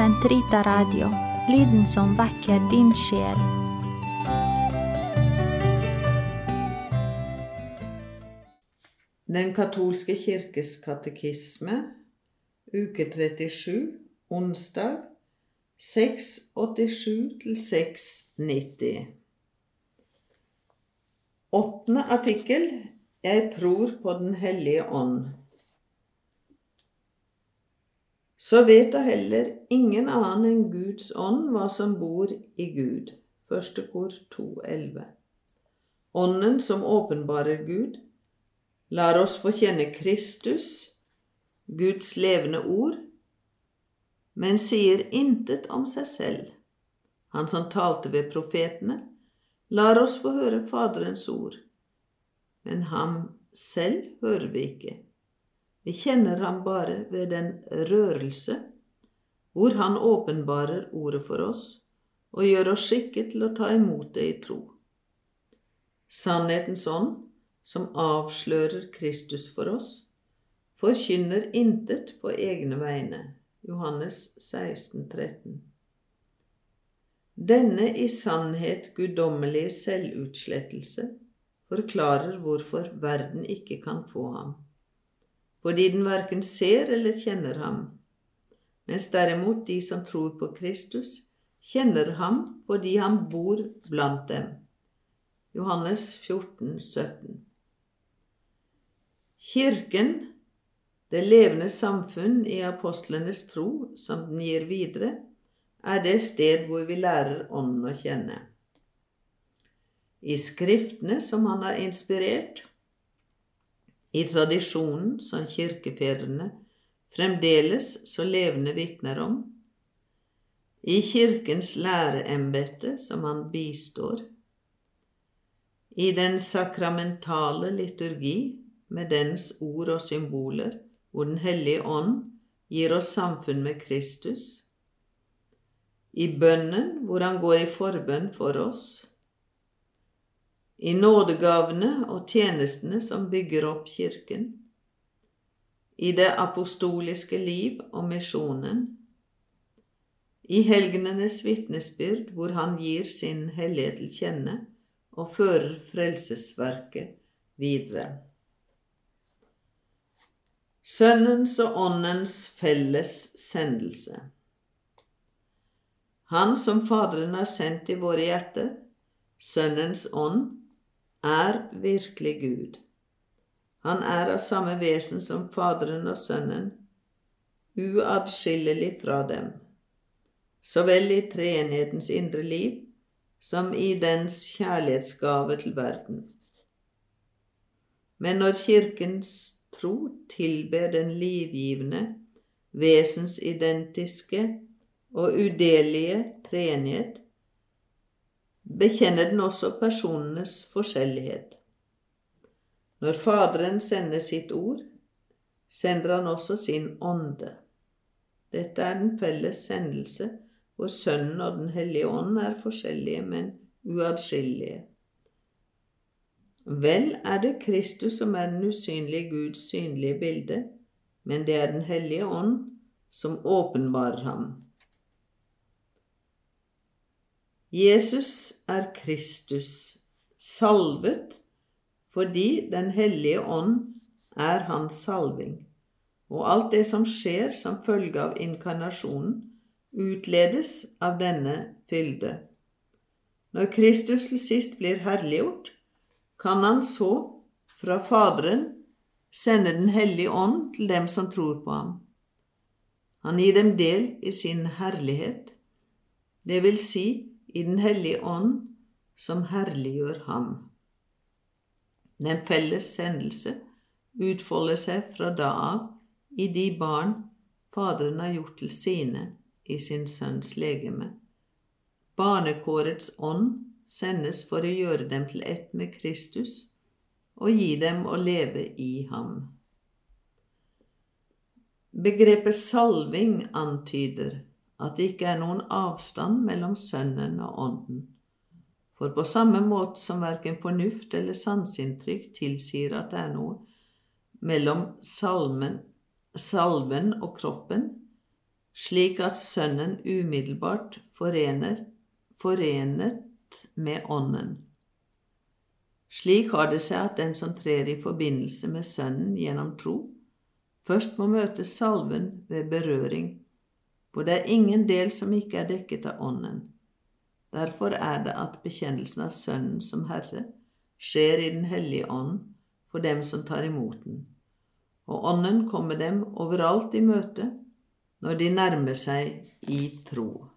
Sentrita Radio, lyden som vekker din sjel. Den katolske kirkes katekisme, uke 37, onsdag 687-690. Åttende artikkel Jeg tror på Den hellige ånd. Så vet da heller ingen annen enn Guds ånd hva som bor i Gud. Første kor 2.11. Ånden som åpenbarer Gud, lar oss få kjenne Kristus, Guds levende ord, men sier intet om seg selv. Han som talte ved profetene, lar oss få høre Faderens ord, men ham selv hører vi ikke. Vi kjenner ham bare ved den rørelse hvor han åpenbarer ordet for oss og gjør oss skikket til å ta imot det i tro. Sannhetens ånd, som avslører Kristus for oss, forkynner intet på egne vegne. Johannes 16, 13. Denne i sannhet guddommelige selvutslettelse forklarer hvorfor verden ikke kan få ham, fordi den verken ser eller kjenner ham, mens derimot de som tror på Kristus, kjenner ham fordi han bor blant dem. Johannes 14, 17. Kirken, det levende samfunn i apostlenes tro som den gir videre, er det sted hvor vi lærer Ånden å kjenne. I Skriftene som han har inspirert, i tradisjonen som kirkefedrene fremdeles så levende vitner om, i Kirkens læreembete som han bistår, i den sakramentale liturgi med dens ord og symboler, hvor Den hellige ånd gir oss samfunn med Kristus, i bønnen hvor han går i forbønn for oss, i nådegavene og tjenestene som bygger opp Kirken, i det apostoliske liv og misjonen, i helgenenes vitnesbyrd hvor han gir sin hellighet til kjenne og fører frelsesverket videre. Sønnens og Åndens felles sendelse. Han som Faderen har sendt i våre hjerter, Sønnens ånd, er virkelig Gud. Han er av samme vesen som Faderen og Sønnen, uatskillelig fra dem, så vel i treenighetens indre liv som i dens kjærlighetsgave til verden. Men når Kirkens tro tilber den livgivende, vesensidentiske og udelige treenighet, bekjenner den også personenes forskjellighet. Når Faderen sender sitt ord, sender han også sin ånde. Dette er den felles sendelse hvor Sønnen og Den hellige ånd er forskjellige, men uatskillelige. Vel er det Kristus som er den usynlige Guds synlige bilde, men det er Den hellige ånd som åpenbarer ham. Jesus er Kristus, salvet fordi Den hellige ånd er hans salving, og alt det som skjer som følge av inkarnasjonen, utledes av denne fylde. Når Kristus til sist blir herliggjort, kan han så fra Faderen sende Den hellige ånd til dem som tror på ham. Han gir dem del i sin herlighet, det vil si i Den hellige ånd som herliggjør ham. Den felles sendelse utfolder seg fra da av i de barn Faderen har gjort til sine i sin Sønns legeme. Barnekårets ånd sendes for å gjøre dem til ett med Kristus og gi dem å leve i ham. Begrepet salving antyder at det ikke er noen avstand mellom Sønnen og Ånden, for på samme måte som verken fornuft eller sanseinntrykk tilsier at det er noe mellom salmen, salven og kroppen, slik at Sønnen umiddelbart forenet, forenet med Ånden. Slik har det seg at den som trer i forbindelse med Sønnen gjennom tro, først må møte salven ved berøring, for det er ingen del som ikke er dekket av Ånden. Derfor er det at bekjennelsen av Sønnen som Herre skjer i Den hellige ånd for dem som tar imot den, og Ånden kommer dem overalt i møte når de nærmer seg i tro.